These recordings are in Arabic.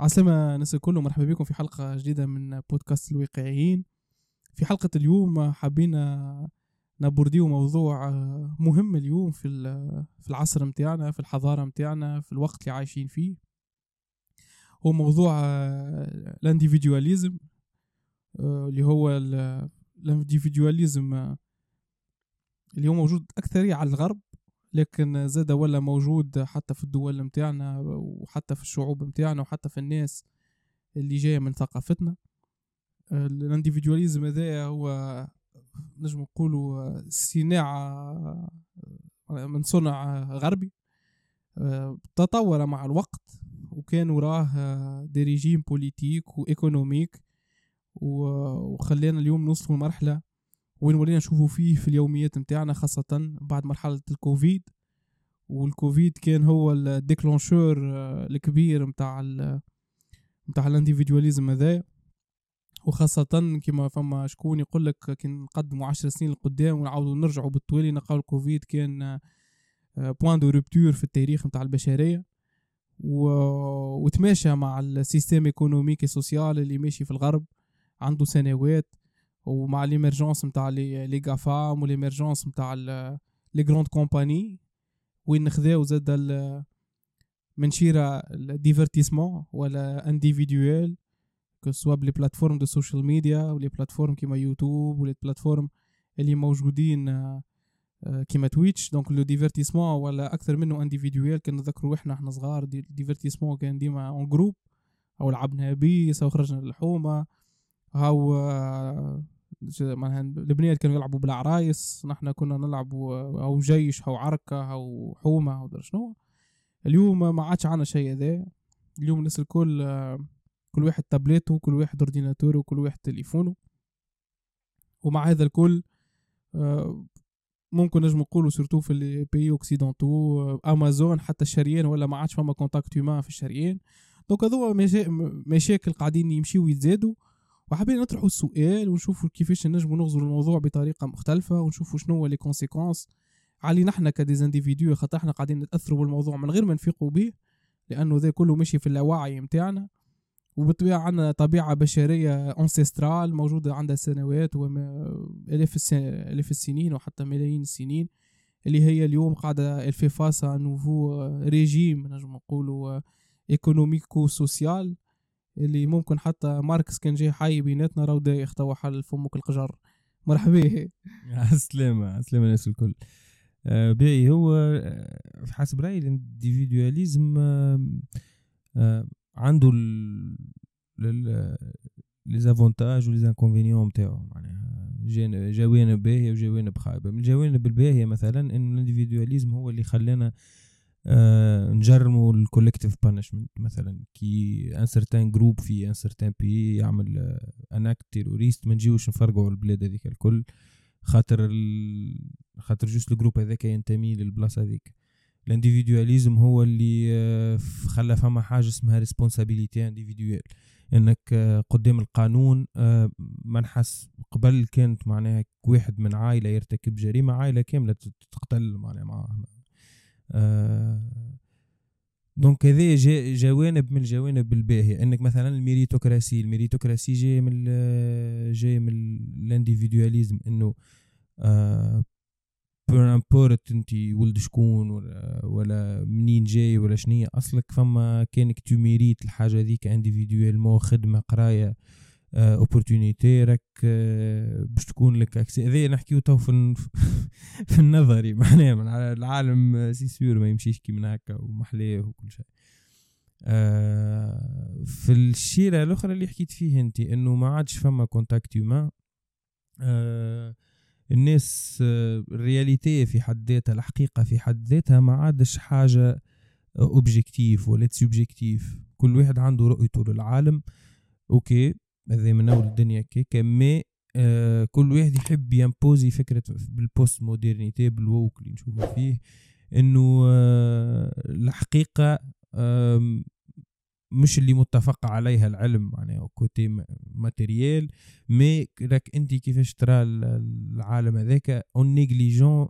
عسلامة الناس الكل مرحبا بكم في حلقة جديدة من بودكاست الواقعيين. في حلقة اليوم حابين نبرديو موضوع مهم اليوم في في العصر متاعنا في الحضارة متاعنا في الوقت اللي عايشين فيه. هو موضوع الانديفيدواليزم اللي هو الانديفيدواليزم اللي هو موجود أكثر على الغرب. لكن زاد ولا موجود حتى في الدول متاعنا وحتى في الشعوب متاعنا وحتى في الناس اللي جاية من ثقافتنا. ال individualisme هذا هو نجم نقولوا صناعة من صنع غربي تطور مع الوقت وكان وراه des régimes politiques و économiques وخلينا اليوم نوصلوا لمرحلة وين ولينا نشوفوا فيه في اليوميات متاعنا خاصة بعد مرحلة الكوفيد. والكوفيد كان هو ال déclencheur آه، الكبير متاع ال متاع ال individualisme هذا. وخاصة كما فما شكون يقول لك كي نقدموا عشر سنين لقدام ونعاودوا نرجعوا بالتوالي نلقاو الكوفيد كان point de rupture في التاريخ متاع البشرية. و... وتماشى مع ال système économique et social اللي ماشي في الغرب. عنده سنوات. ومع l'émergence نتاع les GAFAM و l'émergence نتاع les grandes compagnies وين نخذاو زاد من شيرة ال divertissement ولا individuel que ce soit ب les plateformes de social media و les plateformes كيما يوتيوب و les plateformes اللي موجودين آه، كيما تويتش. donc le divertissement ولا أكثر منه individuel كان نذكروا إحنا إحنا صغار divertissement كان ديما en groupe أو لعبنا بيس أو خرجنا للحومة. هاو معناها البنات كانوا يلعبوا بالعرايس نحن كنا نلعبوا أو جيش أو عركة أو حومة أو شنو. اليوم ما عادش عنا شيء ذا اليوم الناس الكل كل واحد تابلته كل واحد ordinateur ه وكل واحد تليفونه ومع هذا الكل ممكن نجم نقولوا surtout في les pays occidentaux امازون حتى الشريان ولا ما عادش فما contact humain في الشريان. donc هذو مشاكل قاعدين يمشيو ويتزادوا وحابين نطرحوا السؤال ونشوفوا كيفاش نجموا نغزروا الموضوع بطريقة مختلفة ونشوفوا شنو les conséquences علي نحنا كديزانديفيديو خاطر إحنا قاعدين نتاثروا بالموضوع من غير ما نفيقوا به لأنه ذا كله ماشي في اللاوعي متاعنا. وبالطبيعة عندنا طبيعة بشرية أنسيسترال موجودة عندها سنوات وآلاف آلاف السنين وحتى ملايين السنين اللي هي اليوم قاعدة الفي فاسا نوفو ريجيم نجم نقولوا ايكونوميكو سوسيال اللي ممكن حتى ماركس كان جاي حي بيناتنا راهو دا يختوى حل فمك القجر. مرحبا. سلامة سلامة الناس الكل. آه باهي هو آه، حسب رأيي ال individualisme آه عنده les avantages و les inconvénients نتاعو. معناها جوانب باهية وجوانب خايبة من الجوانب الباهية مثلا إن ال individualisme هو اللي خلانا نجرموا ال collective punishment مثلا. كي un certain groupe في un certain pays يعمل un acte terroriste ما نجيوش نفرقعوا البلاد هذيك الكل. خاطر. خاطر juste ال groupe هذاك ينتمي للبلاصة هذيك. ال individualisme هو اللي آه خلى فما حاجة اسمها responsabilité individuelle إنك آه قدام القانون آه ما نحس قبل كانت معناها واحد من عائلة يرتكب جريمة عائلة كاملة تقتل معناها معاه donc هذا جوانب من الجوانب الباهية. إنك مثلا ال méritocratie ال méritocratie جاي من جاي من ال individualisme إنه peu importe أنت ولد شكون ولا, ولا منين جاي ولا شنية. أصلك فما كانك ت mérite الحاجة ذيك individuellement خدمة قراية. opportunité راك آه، باش تكون لك accès هذا نحكيو تو في في النظري معناها من العالم c'est sûr ما يمشيش كي من هكا ومحلاه وكل شيء. آه، في الشيرة الأخرى اللي حكيت فيه أنت إنه ما عادش فما contact humain آه، الناس ال réalité في حد ذاتها الحقيقة في حد ذاتها ما عادش حاجة objective ولا subjective كل واحد عنده رؤيته للعالم. okay. هذا من أول الدنيا. كيكا mais آه كل واحد يحب ي imposer فكرة بال post-modernité بال woke اللي نشوفه فيه إنه آه الحقيقة آه مش اللي متفق عليها العلم يعني côté matériel mais راك انت كيفاش ترى العالم هذاك؟ en négligeant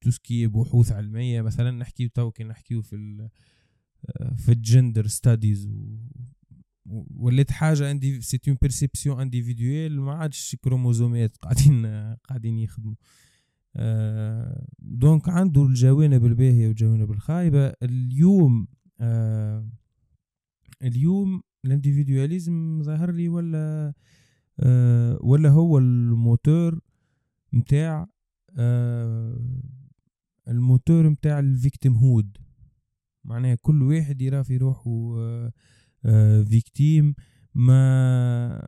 tout ce qui بحوث علمية. مثلا نحكيو تو كي نحكيو في آه، في ال gender studies ولات حاجة عندي c'est une perception individuelle ما عادش كروموزومات قاعدين قاعدين يخدموا. آه donc عنده الجوانب الباهية والجوانب الخايبة. اليوم آه اليوم ال individualisme ظهر لي ولا آه ولا هو الموتور متاع الموتور متاع ال victimhood. معناها كل واحد يرى في روحه victime ما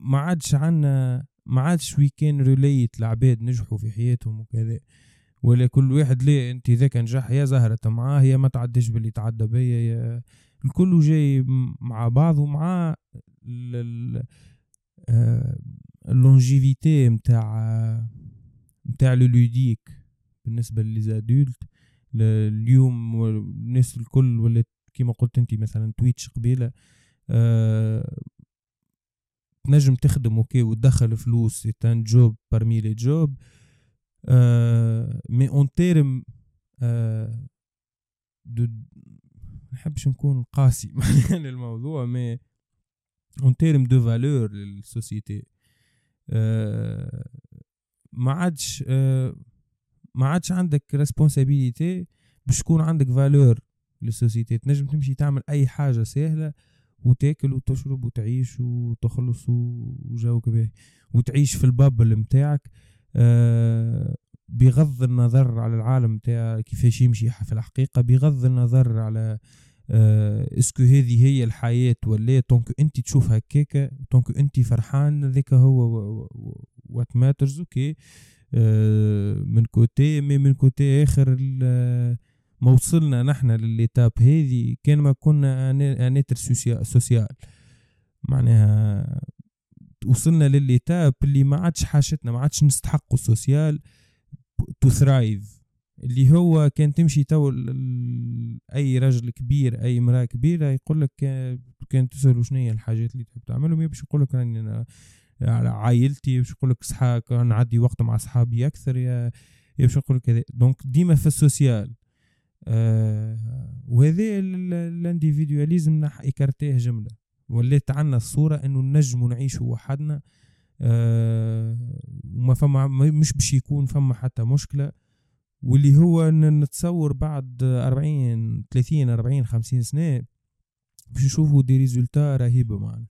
ما عادش عنا ما عادش we can relate العباد نجحوا في حياتهم وكذا. ولا كل واحد ليه انت ذاك نجح يا زهرت معاه هي ما تعديش باللي تعدى بيا يا الكل جاي مع بعض ومع ال longévité متاع متاع ludique بالنسبة ل les adultes اليوم الناس الكل ولات كيما قلت انت مثلا تويتش قبيلة أه تنجم تخدم okay وتدخل فلوس c'est un job parmi les jobs mais en termes de نحبش نكون قاسي الموضوع mais en termes de valeur لل société أه ما عادش أه ما عادش عندك responsabilité باش تكون عندك valeur لل société. تنجم تمشي تعمل أي حاجة سهلة وتاكل وتشرب وتعيش وتخلص وجوك باهي وتعيش في ال bubble متاعك آه بغض النظر على العالم متاع كيفاش يمشي في الحقيقة بغض النظر على آه est-ce que هذه هي الحياة ولا tant que انت تشوف هكاكا tant que انت فرحان ذاك هو what matters okay من côté mais من côté آخر ما وصلنا نحن لل étape هذه كان ما كنا un être social. معناها وصلنا لل étape اللي ما عادش حاجتنا ما عادش نستحقوا ال social to thrive اللي هو كان تمشي تو أي رجل كبير أي امرأة كبيرة يقول لك كان تسالوا شنو هي الحاجات اللي تحب تعملهم؟ باش يقول لك راني أنا على عائلتي باش يقول لك صحاب نعدي وقت مع اصحابي أكثر يا باش نقول كذا donc ديما في ال social. آه وهذا ال individualisme écarté جملة. ولات عنا الصورة إنه نجم نعيشوا وحدنا آه وما فما مش باش يكون فما حتى مشكلة. واللي هو نتصور بعد 40 30 40 50 سنة باش نشوفوا des résultats رهيبة معنا.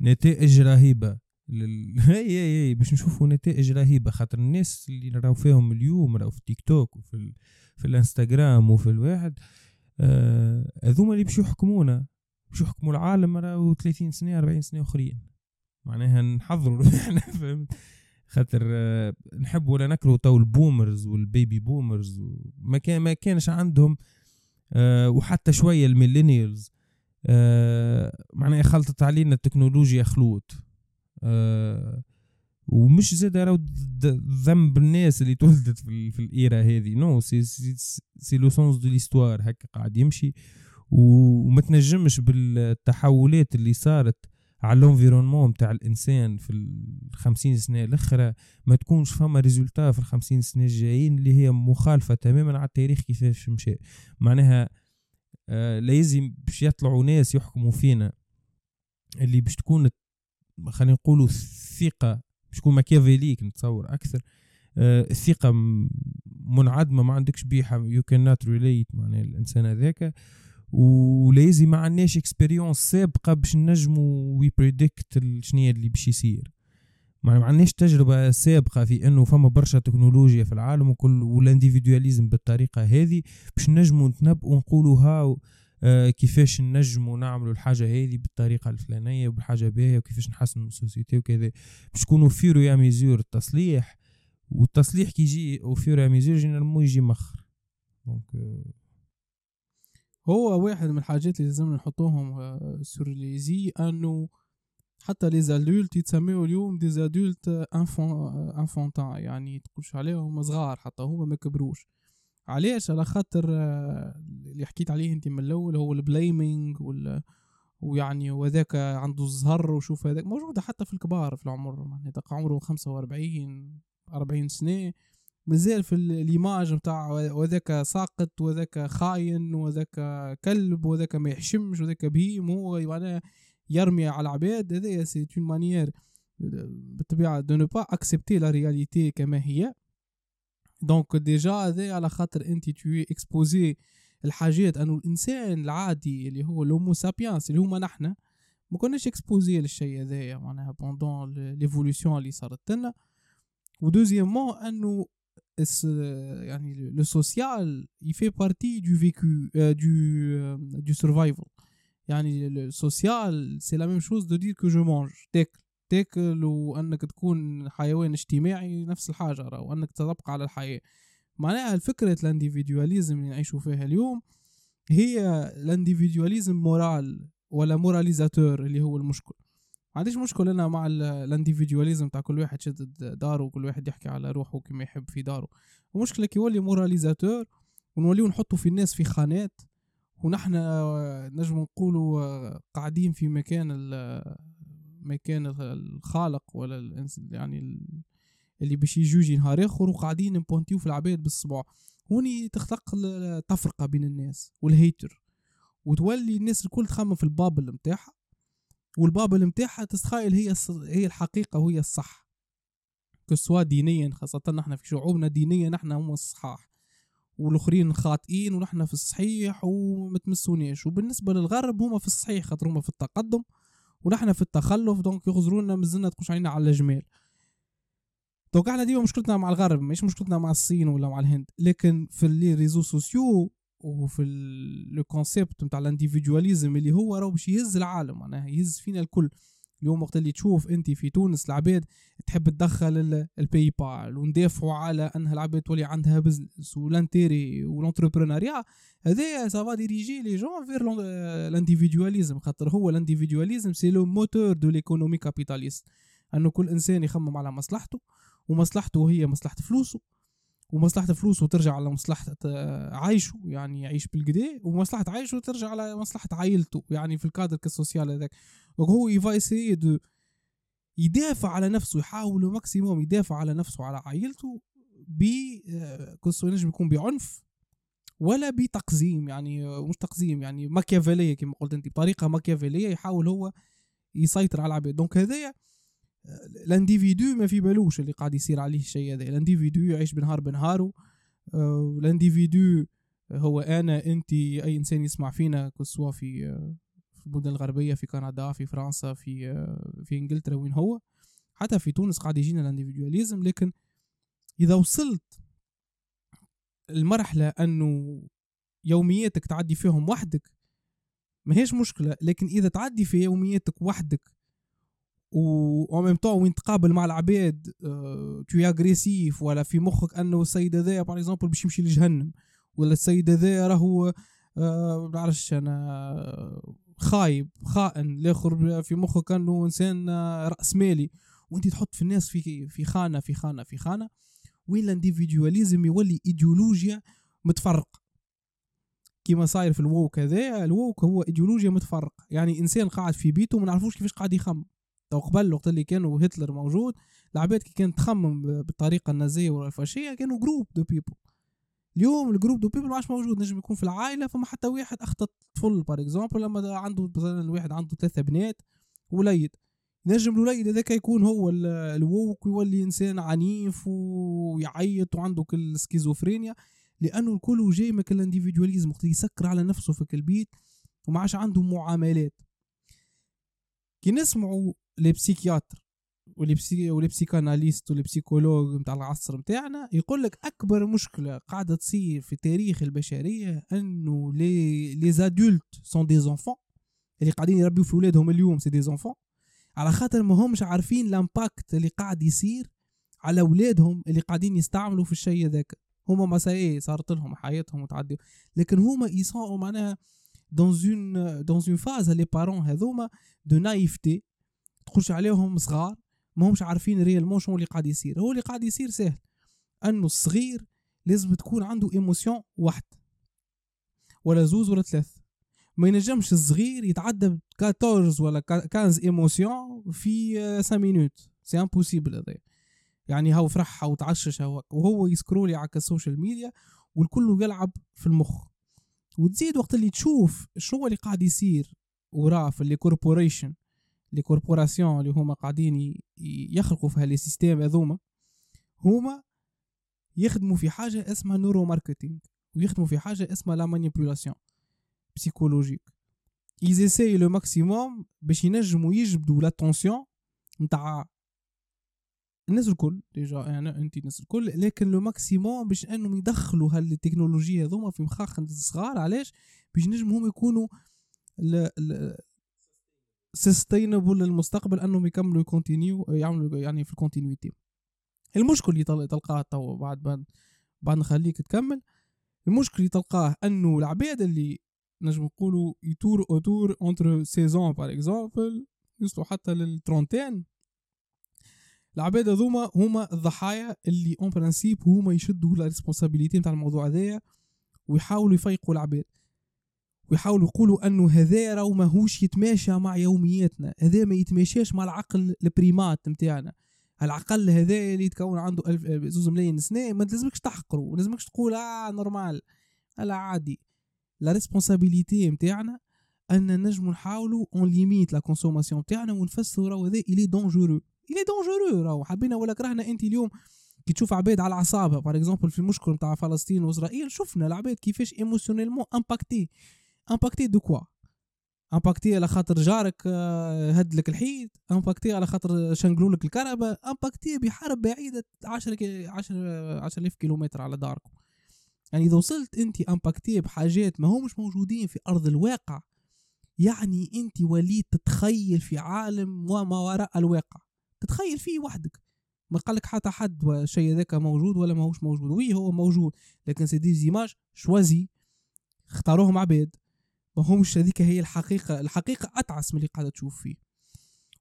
نتائج رهيبة لل... هي هي باش نشوفوا نتائج رهيبة. خاطر الناس اللي نراو فيهم اليوم راهو في تيك توك وفي ال... في الانستغرام وفي الواحد آه، هذوما اللي باش يحكمونا باش يحكموا العالم راهو 30 سنة 40 سنة آخرين. معناها نحضروا إحنا فهمت؟ خاطر آه نحب ولا نكرهوا تو ال boomers وال baby boomers ما كان ما كانش عندهم آه وحتى شوية ال millennials معناها خلطت علينا التكنولوجيا خلوط ومش زاد راهو ذنب الناس اللي تولدت في, في ال era هذه. non c'est c'est, c'est le sens de l'histoire هكا قاعد يمشي. وما تنجمش بالتحولات اللي صارت على ال environnement نتاع الإنسان في الخمسين سنة الأخرى. ما تكونش فما résultat في الخمسين سنة الجايين اللي هي مخالفة تماما على التاريخ كيفاش مشى. معناها آه لازم باش يطلعوا ناس يحكموا فينا. اللي باش تكون خلينا نقولوا الثقه باش تكون machiavélique نتصور أكثر. آه الثقة منعدمة ما عندكش بيها يو كان نوت ريليت معناها الإنسان هذاك. ولازم ما عندناش expérience سابقة باش نجمو we predict شنو اللي باش يصير. ما عندناش تجربة سابقة في إنه فما برشا تكنولوجيا في العالم وكل وال individualisme بالطريقة هذه باش نجمو نتنبؤوا نقولوا هاو كيفاش نجموا نعملوا الحاجة هذه بالطريقة الفلانية وبالحاجة باهيه وكيفاش نحسنوا ال société وكذا. باش يكون au fur et à mesure التصليح والتصليح كي يجي au fur et à mesure généralement يجي مخر donc آه. هو واحد من الحاجات اللي لازم نحطوهم sur les انه حتى les adultes يتسميو اليوم des adultes enfantins يعني تقولش عليهم صغار حتى هما ما كبروش. علاش على خاطر اللي حكيت عليه انت من الأول هو ال blaming وال ويعني وذاك عنده الزهر وشوف هذاك. موجودة حتى في الكبار في العمر يعني عمره خمسة وأربعين أربعين سنة. مازال في ال image نتاع وذاك ساقط وذاك خاين وذاك كلب وذاك ما يحشمش وذاك بهيم هو معناها يرمي على العباد. هذا c'est une manière بالطبيعة de ne pas accepter la réalité كما هي. donc déjà هذا على خاطر أنت tu es exposé لحاجات أنه الإنسان العادي اللي هو l'homo sapiens اللي هما نحنا ما كناش exposés للشيء هذايا معناها pendant l'évolution اللي صارت لنا. و deuxièmement أنه يعني le social il fait partie du vécu de de survival يعني ال social c'est la même chose de dire que je mange تاكل تاكل وأنك تكون حيوان اجتماعي نفس الحاجة وأنك تبقى على الحياة. معناها الفكرة ال individualisme اللي نعيشوا فيها اليوم هي ال individualisme moral ولا moralisateur اللي هو المشكل. ما عنديش مشكل أنا مع ال individualisme تاع كل واحد شدد داره وكل واحد يحكي على روحه كما يحب في داره. المشكلة كي يولي moralisateur ونوليو نحطوا في الناس في خانات ونحن نجم نقولوا قاعدين في مكان مكان الخالق ولا يعني اللي باش يجوجي نهار آخر وقاعدين نبونتيو في العباد بالصباع هوني تخلق التفرقة بين الناس وال hate. وتولي الناس الكل تخمم في ال bubble متاعها. وال bubble متاعها تتخيل هي هي الحقيقة وهي الصح. que ce soit دينيا خاصة نحن في شعوبنا دينيا نحن هم الصحاح. والآخرين خاطئين ونحن في الصحيح ومتمسوناش وبالنسبة للغرب هما في الصحيح خاطر هما في التقدم. ونحن في التخلف donc يغزرونا مازلنا تقولش علينا على الجمال. donc إحنا ديما مشكلتنا مع الغرب مش مشكلتنا مع الصين ولا مع الهند لكن في les réseaux sociaux وفي le concept نتاع ال individualisme اللي هو راهو باش يهز العالم معناها يهز فينا الكل. اليوم وقت اللي تشوف انت في تونس العباد تحب تدخل ال PayPal وندافعوا على أنها العباد تولي عندها business وال intérêt وال entrepreneuriat هذا ça va diriger les gens vers l'individualisme خاطر هو ال individualisme c'est le moteur de l'économie capitaliste أنه كل إنسان يخمم على مصلحته ومصلحته هي مصلحة فلوسه. ومصلحة فلوسه ترجع على مصلحة عايشه يعني يعيش بالقدي ومصلحة عايشه ترجع على مصلحة عائلته يعني في ال cadre social هذاك. وهو il va de يدافع على نفسه يحاول maximum يدافع على نفسه وعلى عائلته ب que ce soit ينجم يكون بعنف ولا بتقزيم يعني مش تقزيم يعني ماكيافيلية كما قلت أنت بطريقة ماكيافيلية يحاول هو يسيطر على العباد. donc هذايا ال individu ما في بالوش اللي قاعد يصير عليه الشيء هذا. ال individu يعيش بنهار بنهاره. ال individu هو أنا أنت أي إنسان يسمع فينا que ce soit في في المدن الغربية في كندا في فرنسا في في إنجلترا وين هو. حتى في تونس قاعد يجينا ال individualisme لكن إذا وصلت المرحلة أنه يومياتك تعدي فيهم وحدك ما هيش مشكلة. لكن إذا تعدي في يومياتك وحدك و même temps وين تقابل مع العباد t'es agressif ولا في مخك أنه السيد هذا par exemple باش يمشي لجهنم ولا السيد هذا راهو ما بعرفش أنا خايب خائن الآخر في مخك أنه إنسان رأس مالي. وأنت تحط في الناس في في خانة في خانة في خانة. وين ال individualisme يولي إيديولوجيا متطرف كيما صاير في ال woke هذا ال woke هو إيديولوجيا متطرف يعني إنسان قاعد في بيته ما نعرفوش كيفاش قاعد يخمم. تو قبل وقت اللي كانوا هتلر موجود العباد كي كانت تخمم بالطريقة النازية والفاشية كانوا groupe de peuple اليوم ال groupe de peuple ما عادش موجود نجم يكون في العائلة فما حتى واحد أخطأ طفل par exemple لما عنده مثلا الواحد عنده ثلاثة بنات وليد. نجم الوليد هذاك يكون هو ال woke ويولي إنسان عنيف ويعيط وعنده كل سكيزوفرينيا لأنه الكل جاي من ال individualisme يسكر على نفسه في البيت وما عادش عنده معاملات. كي نسمعوا les psychiatres و les psy و les psychanalystes و les psychologues نتاع العصر نتاعنا يقول لك أكبر مشكلة قاعدة تصير في تاريخ البشرية أنه les les adultes sont des enfants اللي قاعدين يربيو في ولادهم اليوم c'est des enfants على خاطر ما همش عارفين l'impact اللي قاعد يصير على اولادهم اللي قاعدين يستعملوا في الشيء ذاك هما ما صارت لهم حياتهم وتعدي لكن هما يصاروا معناها dans une dans une phase les parents هذوما de naïveté تخش عليهم صغار ما همش عارفين réellement شنو اللي قاعد يصير. هو اللي قاعد يصير سهل. أنه الصغير لازم تكون عنده émotion واحد ولا زوز ولا ثلاث. ما ينجمش الصغير يتعدى ب 14 ولا 15 émotions في 5 minutes c'est impossible هذا. يعني هاو فرحها وتعشش هو وهو يسكرولي على ال social media والكل يلعب في المخ. وتزيد وقت اللي تشوف شنو اللي قاعد يصير وراه في les corporations les corporations اللي هما قاعدين يخلقوا في ه les systèmes هذوما هما يخدموا في حاجة اسمها neuromarketing ويخدموا في حاجة اسمها la manipulation psychologique ils essayent le maximum باش ينجموا يجبدوا l'attention نتاع الناس الكل déjà يعني أنت الناس الكل لكن le maximum باش أنهم يدخلوا هالتكنولوجيا هذوما في مخاخ الصغار علاش؟ باش نجموا هم يكونوا sustainable للمستقبل أنهم يكملوا ي continue يعملوا يعني في ال continuité المشكل اللي تلقاه تو بعد بعد بعد نخليك تكمل المشكل اللي تلقاه أنه العباد اللي نجم نقولوا autour autour entre seize ans par exemple يوصلوا حتى لل trentaine العباد هذوما هما الضحايا اللي en principe هما يشدوا la responsabilité نتاع الموضوع هذايا ويحاولوا يفيقوا العباد ويحاولوا يقولوا أنه هذا راهو ماهوش يتماشى مع يومياتنا. هذا ما يتماشاش مع العقل ال primate نتاعنا. العقل هذا اللي يتكون عنده ألف زوز ملايين سنة ما لازمكش تحقره ما لازمكش تقول آه normal. لا عادي. la responsabilité نتاعنا أن نجمو نحاولوا on limite la consommation نتاعنا ونفسروا راهو هذا il est dangereux il est dangereux راهو. حبينا ولا كرهنا أنت اليوم كي تشوف عباد على اعصابها par exemple في المشكل نتاع فلسطين وإسرائيل شفنا العباد كيفاش émotionnellement impactés impactés de quoi impactés على خاطر جارك هد لك الحيط impacté على خاطر شنقلوا لك الكهرباء impacté بحرب بعيدة 10 10 10000 كيلومتر على داركم. يعني إذا وصلت أنت impacté بحاجات ما همش موجودين في أرض الواقع يعني أنت وليت تتخيل في عالم وما وراء الواقع. تتخيل فيه وحدك. ما قالك حتى حد الشيء ذاك موجود ولا ماهوش موجود. oui هو موجود لكن c'est des images choisies اختاروهم عباد. ما همش هذيك هي الحقيقة. الحقيقة أتعس من اللي قاعدة تشوف فيه.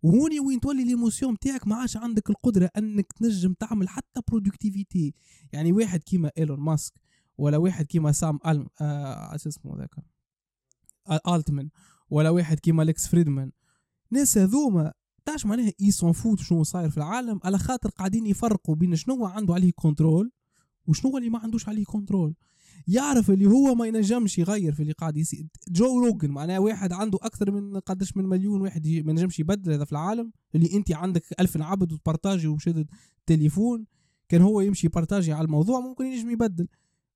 وهوني وين تولي l'émotion تاعك ما عادش عندك القدرة أنك تنجم تعمل حتى productivité يعني واحد كيما إيلون ماسك ولا واحد كيما سام ألم آه اسمه ذاك التمن ولا واحد كيما ليكس فريدمان. ناس هذوما تعرف معناها ils s'en foutent شنو صاير في العالم؟ على خاطر قاعدين يفرقوا بين شنو عنده عليه contrôle وشنو اللي ما عندوش عليه contrôle يعرف اللي هو ما ينجمش يغير في اللي قاعد يصير جو روجن معناها واحد عنده أكثر من قداش من مليون واحد ما ينجمش يبدل هذا في العالم. اللي أنت عندك ألف عبد وتبارتاجي وشدد تليفون كان هو يمشي يبارتاجي على الموضوع ممكن ينجم يبدل.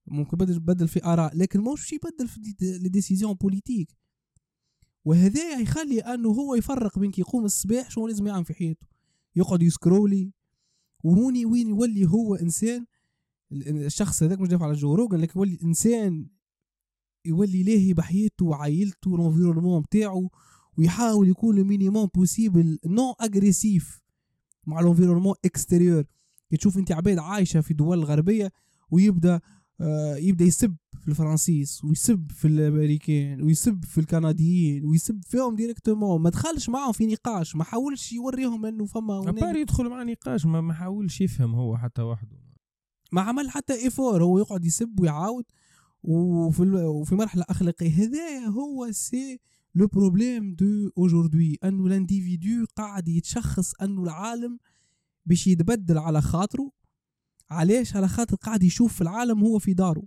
ممكن يبدل يبدل في آراء لكن مش يبدل في les décisions politiques. وهذا يخلي أنه هو يفرق بين كي يقوم الصباح شو لازم يعمل في حياته. يقعد يسكرولي وهوني وين يولي هو إنسان الشخص هذاك مش دافع على جو روجن لكن يولي إنسان يولي لاهي بحياته وعائلته وال environnement بتاعه ويحاول يكون ال minimum possible non agressif مع ال environnement extérieur تشوف أنت عباد عايشة في دول غربية ويبدأ آه يبدأ يسب في الفرنسيس ويسب في الأمريكان ويسب في الكنديين ويسب فيهم directement ما دخلش معاهم في نقاش ما حاولش يوريهم إنه فما à part يدخل مع نقاش ما حاولش يفهم هو حتى وحده. ما عمل حتى effort هو يقعد يسب ويعاود. وفي وفي مرحلة اخلاقيه هذا هو c'est le problème d'aujourd'hui أنه ال individu قاعد يتشخص أنه العالم باش يتبدل على خاطره. علاش؟ على خاطر قاعد يشوف في العالم هو في داره.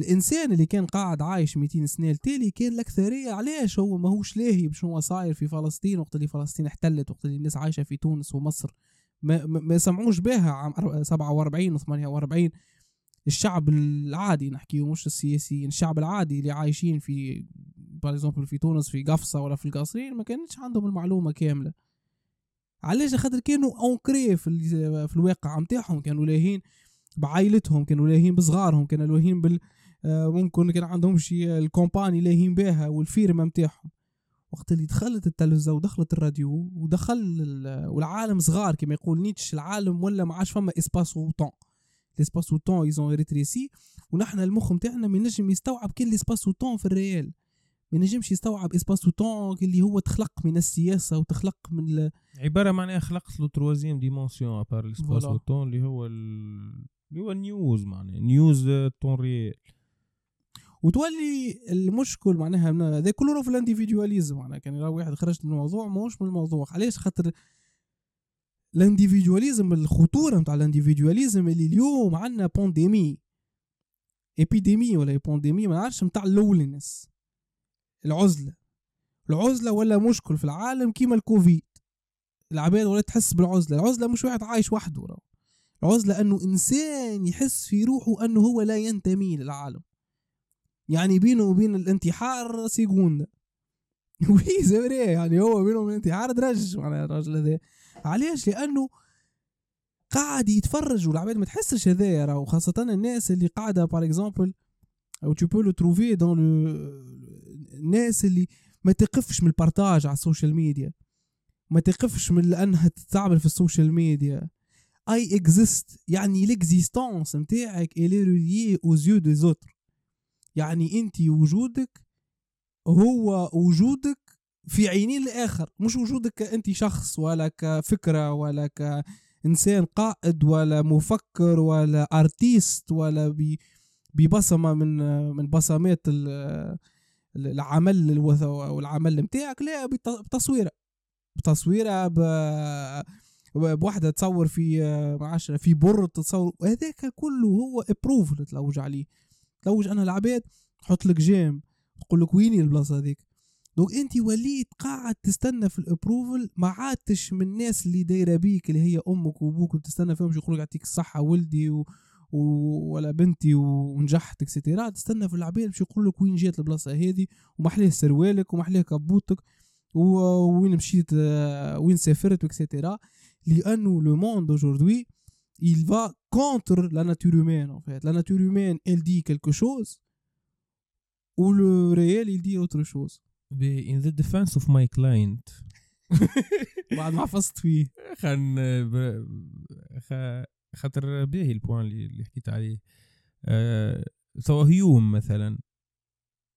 الإنسان اللي كان قاعد عايش 200 سنة التالي كان الأكثرية علاش؟ هو ماهوش لاهي بشنو صاير في فلسطين وقت اللي فلسطين احتلت وقت اللي الناس عايشة في تونس ومصر. ما, ما يسمعوش بها عام 47 و 48 الشعب العادي نحكي مش السياسيين الشعب العادي اللي عايشين في par exemple في تونس في قفصة ولا في القصرين ما كانتش عندهم المعلومة كاملة. علاش؟ خاطر كانوا ancrés في, في الواقع نتاعهم كانوا لاهين بعائلتهم كانوا لاهين بصغارهم كانوا لاهين بال آه، ممكن كان عندهم شي ال compagnie لاهين بها والفيرما نتاعهم وقت اللي دخلت التلفزة ودخلت الراديو ودخل والعالم صغار كما يقول نيتش العالم ولا ما عادش فما espace و temps l'espace و temps ils ont rétréci ونحن المخ نتاعنا ما ينجم يستوعب كل l'espace و temps في ال réel. ما ينجمش يستوعب espace و temps اللي هو تخلق من السياسة وتخلق من ال... عبارة معناها خلقت la troisième dimension à part l'espace و temps اللي هو اللي هو ال news معناها news temps réel وتولي المشكل معناها هذا كله في ال individualisme معناها. كان لو واحد خرجت من الموضوع ماهوش من الموضوع. علاش؟ خاطر ال individualisme الخطورة نتاع ال individualisme اللي اليوم عندنا pandémie. épidémie ولا pandémie؟ ما نعرفش نتاع ال loneliness العزلة. العزلة ولا مشكل في العالم كيما الكوفيد. العباد ولا تحس بالعزلة. العزلة مش واحد عايش وحده راه العزلة أنه إنسان يحس في روحه أنه هو لا ينتمي للعالم. يعني بينه وبين الانتحار سيكوندا وهي زي يعني هو بينه وبين الانتحار درج معناها الراجل هذا. علاش لأنه قاعد يتفرج والعباد ما تحسش هذايا راه وخاصة الناس اللي قاعدة par exemple où tu peux le trouver dans الناس اللي ما تقفش من ال partage على ال social media. ما تقفش من لأنها تتعامل في ال social media. il existe يعني l'existence نتاعك elle est reliée aux yeux des autres يعني أنت وجودك هو وجودك في عينين الآخر مش وجودك أنت شخص ولا كفكرة ولا كإنسان قائد ولا مفكر ولا artiste ولا ببصمة من من بصمات العمل والعمل نتاعك لا بتصويرة بتصويرة ب بواحده تصور في معاشره في بر تتصور هذاك كله هو approve تلوج عليه تلوج أنا العباد تحط لك j'aime تقول لك ويني البلاصة هذيك. donc أنت وليت قاعد تستنى في ال approval ما عادتش من الناس اللي دايرة بيك اللي هي أمك وأبوك وتستنى فيهم يقولوا يعطيك الصحة ولدي و... و... ولا بنتي ونجحت et cetera تستنى في العباد باش يقول لك وين جات البلاصة هذه ومحليه سروالك ومحليه كبوتك وين مشيت وين سافرت et cetera لأنه le monde aujourd'hui il va contre la nature humaine en fait. La nature humaine elle dit quelque chose ou le réel il dit autre chose. In the defense of my client. بعد ما حفظت فيه خن خاطر باهي ال point اللي حكيت عليه. أه soit هيوم مثلا.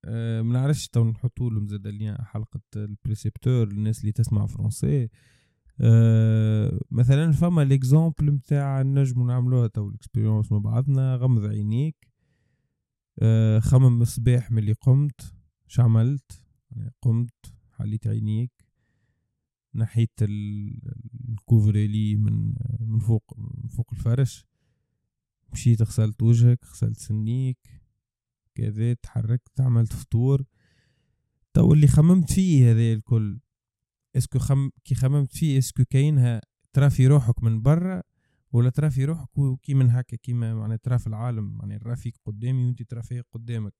أه ما نعرفش تو نحطوا لهم زاد حلقة ال percepteur للناس اللي تسمع français أه مثلا فما l'exemple نتاع نجمو نعملوها تو ال expérience مع بعضنا غمض عينيك. أه خمم الصباح ملي قمت شعملت قمت حليت عينيك. نحيت ال couvre-lit من من فوق من فوق الفرش. مشيت غسلت وجهك غسلت سنيك. كذا تحركت عملت فطور. تو اللي خممت فيه هذا الكل. est-ce que خم كي خممت فيه est-ce que كاينها ترى في روحك من برا ولا ترى في روحك كي من هكا كيما معناها ترى في العالم يعني ترى فيك قدامي وانت ترى فيك قدامك.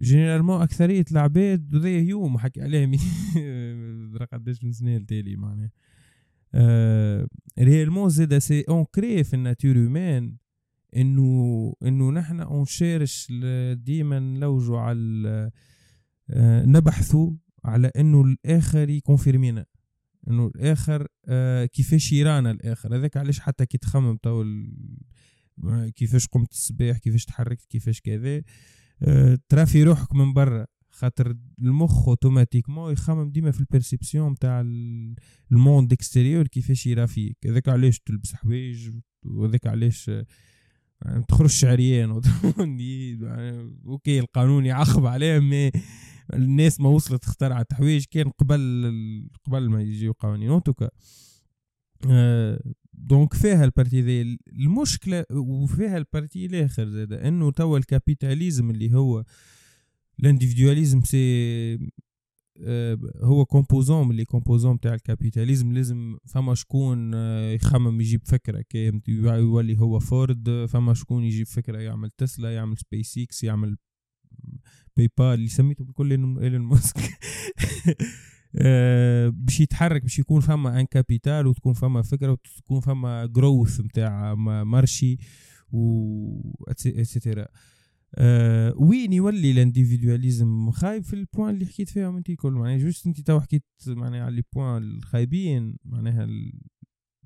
généralement أكثرية العباد هيوم حكي عليهم. قداش من سنة التالي معناها. آه réellement زيدا c'est ancré في ال nature humaine إنه إنه نحن on cherche ديما نلوجوا على آه نبحثوا على إنه الآخر ي confirmer نا إنه الآخر آه كيفاش يرانا الآخر. هذاك علاش حتى كي تخمم تو كيفاش قمت الصباح كيفاش تحركت كيفاش كذا آه، ترى في روحك من برا. خاطر المخ automatiquement يخمم ديما في ال perception تاع ال monde extérieur كيفاش يرى فيك. هذاك علاش تلبس حوايج وهذاك علاش تخرج عريان يعني OK القانون يعاقب عليه mais الناس ما وصلت اخترعت حوايج كان قبل قبل ما يجيو قوانين en tout cas آه donc فيها ال partie ذي. المشكلة وفيها ال partie الآخر زاد إنه توا ال capitalisme اللي هو ال individualisme c'est آه، هو composant من les composants تاع ال capitalisme لازم فما شكون آه، يخمم يجيب فكرة كي يولي هو فورد فما شكون يجيب فكرة يعمل تسلا يعمل سبيس إكس يعمل PayPal اللي سميته بكل إيلون ماسك. آه، باش يتحرك باش يكون فما un capital وتكون فما فكرة وتكون فما growth نتاع marché و et cetera أه وين يولي ال individualisme؟ خايب في ال points اللي حكيت فيهم أنت كل معناها juste أنت تو حكيت معناها على les points الخايبين معناها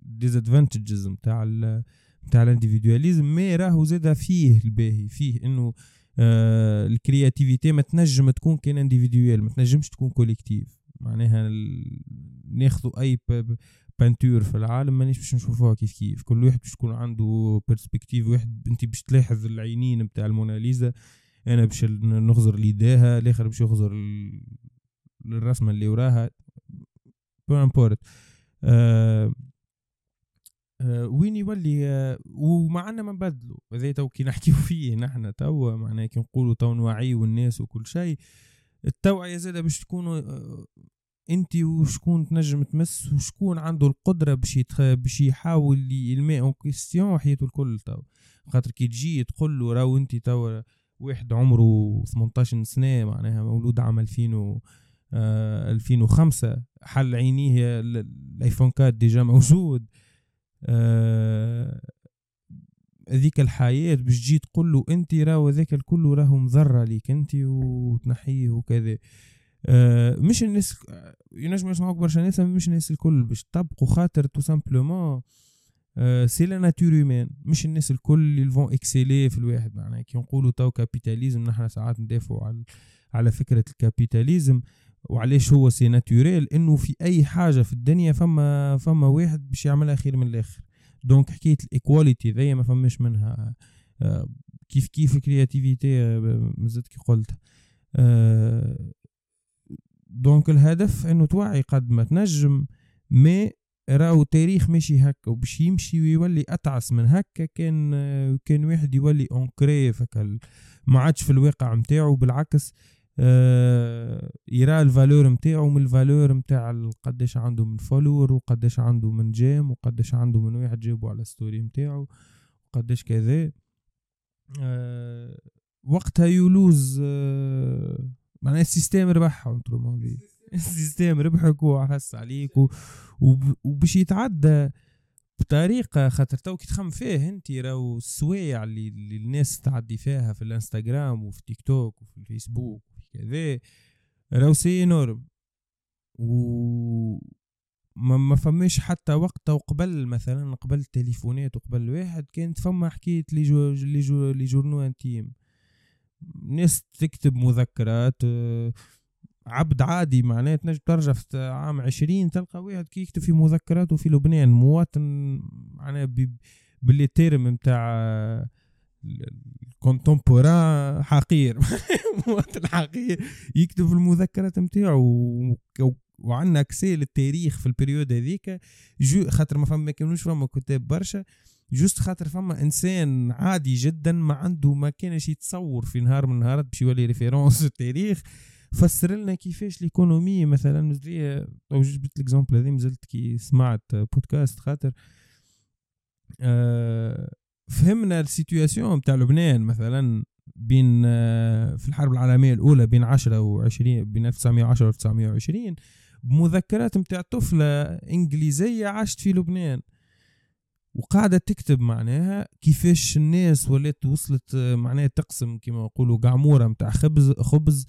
ال disadvantages نتاع نتاع ال individualisme mais راهو زاد فيه الباهي فيه إنه آه ال créativité ما تنجم تكون كان individuelle ما تنجمش تكون collective معناها ناخذوا أي peinture في العالم مانيش باش نشوفوها كيف كيف. كل واحد باش يكون عنده perspective واحد أنت باش تلاحظ العينين نتاع الموناليزا أنا باش نغزر ليديها الآخر باش يغزر الرسمة اللي وراها. peu importe آه، وين يولي آه، ومعنا ما نبدلوا هذا تو كي نحكيو فيه نحن تو معناها كي نقولوا تو نوعيو الناس وكل شيء. التوعيه زاده باش تكونوا آه، انت وشكون تنجم تمس وشكون عنده القدرة باش. باش يحاول ي remet en question حياته الكل تو خاطر كي تجي تقول له راهو انت تو واحد عمره 18 سنة معناها مولود عام 2000 و 2005 حل عينيه ال iPhone 4 déjà موجود. هذيك الحياة باش تجي تقول له أنت راهو هذاك الكل راهو مضرة ليك أنت وتنحيه وكذا. آه مش الناس ينجم يسمعوك برشا ناس مش الناس الكل باش تطبقوا خاطر تو simplement c'est la nature humaine مش الناس الكل اللي vont exceller في الواحد. معناها كي نقولوا تو capitalisme نحن ساعات ندافعوا على على فكرة ال capitalisme. وعلاش هو c'est naturel إنه في أي حاجة في الدنيا فما فما واحد باش يعملها خير من الآخر. donc حكاية ال equality ذي ما فماش منها آه، كيف كيف ال créativité آه، مازلت كي قلت. donc آه، الهدف إنه توعي قد ما تنجم mais راهو تاريخ ماشي هكا وباش يمشي ويولي أتعس من هكا كان كان واحد يولي ancré هكا ما عادش في الواقع نتاعو بالعكس يرى ال valeur نتاعو من ال valeur نتاع قداش عنده من follower وقداش عنده من j'aime وقداش عنده من واحد جابو على story نتاعو وقداش كذا. آه وقتها you lose آه معناها ال système ربح السيستم ربحك وحس عليك وباش يتعدى بطريقة خاطر تو كي تخم فيه انت راهو السوايع اللي, اللي الناس تعدي فيها في الانستغرام وفي تيك توك وفي الفيسبوك راهو c'est énorme و ما, ما فماش حتى وقت وقبل مثلا قبل التليفونات وقبل واحد كانت فما حكاية les jou les jou les journaux intimes ناس تكتب مذكرات آه، عبد عادي معناه تنجم ترجع في عام عشرين تلقى واحد كي يكتب في مذكراته في لبنان مواطن معناه ب les termes نتاع ال contemporain حقير. مواطن حقير. يكتب في المذكرات نتاعو وعندنا accès للتاريخ في ال période هذيك. خاطر ما فما كانوش فما كتاب برشا. juste خاطر فما إنسان عادي جدا ما عنده ما كانش يتصور في نهار من النهارات باش يولي référence التاريخ. فسر لنا كيفاش l'économie مثلا أو جبت l'exemple هذه مازلت كي سمعت بودكاست خاطر. أه فهمنا ال situation بتاع لبنان مثلا بين آه، في الحرب العالمية الأولى بين 10 و20 بين 1910 و 1920 بمذكرات بتاع طفلة إنجليزية عاشت في لبنان. وقاعدة تكتب معناها كيفاش الناس ولات وصلت آه، معناها تقسم كما يقولوا قعمورة متاع خبز خبز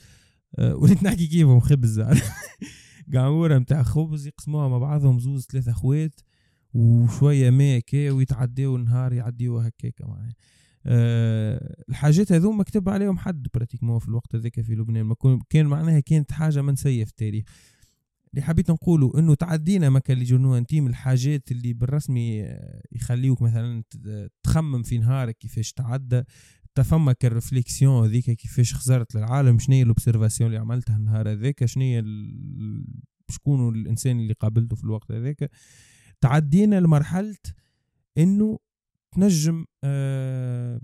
آه، وليت نحكي كيفهم خبز. قعمورة متاع خبز يقسموها مع بعضهم زوز ثلاثة أخوات. وشوية ما هكا ويتعداو النهار يعديو هكاك معناها أه الحاجات هذو مكتوب عليهم حد براتيكمون في الوقت هذاك في لبنان. ما كان معناها كانت حاجة منسيه في التاريخ اللي حبيت نقوله إنه تعدينا ما كان اللي أنتيم الحاجات اللي بالرسمي آه، يخليوك مثلا تخمم في نهارك كيفاش تعدى. تفما كالرفليكسيون هذيك كيفاش خسرت للعالم. شنو هي الاوبسيرفاسيون اللي عملتها النهار هذاك؟ شنو هي شكون الإنسان اللي قابلته في الوقت هذاك؟ تعدينا لمرحلة إنه تنجم آه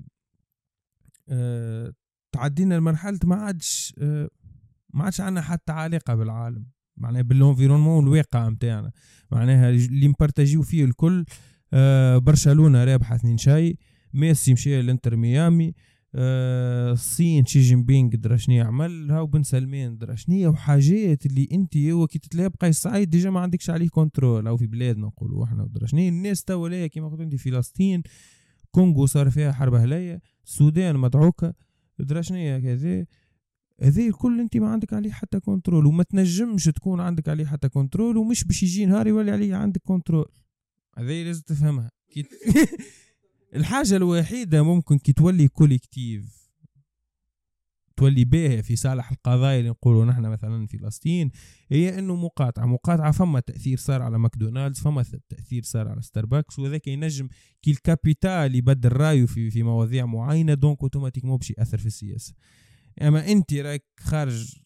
آه تعدينا لمرحلة ما عادش آه ما عادش عندنا حتى علاقة بالعالم. معناها بال environnement الواقع نتاعنا معناها اللي نبارتاجيو فيه الكل آه برشلونة رابحة اثنين شاي ميسي مشى l'Inter Miami الصين شي جين بينغ درا شنو يعمل هاو بن سلمان درا شنو وحاجات اللي أنت هو كي تتلاقى بقيس سعيد déjà ما عندكش عليه contrôle أو في بلادنا نقولوا إحنا درا شنو الناس توا كيما قلت أنت فلسطين كونغو صار فيها حرب أهلية السودان مدعوكة درا شنو كذا هذا الكل أنت ما عندك عليه حتى contrôle وما تنجمش تكون عندك عليه حتى contrôle ومش باش يجي نهار يولي عليه عندك contrôle هذه لازم تفهمها. الحاجة الوحيدة ممكن كي تولي collective تولي باهية في صالح القضايا اللي نقولوا نحن مثلا في فلسطين هي إنه مقاطعة مقاطعة فما تأثير صار على ماكدونالدز فما تأثير صار على ستاربكس وذاك ينجم كي ال capital يبدل رايه في في مواضيع معينة donc automatiquement باش يأثر في السياسة. أما أنت راك خارج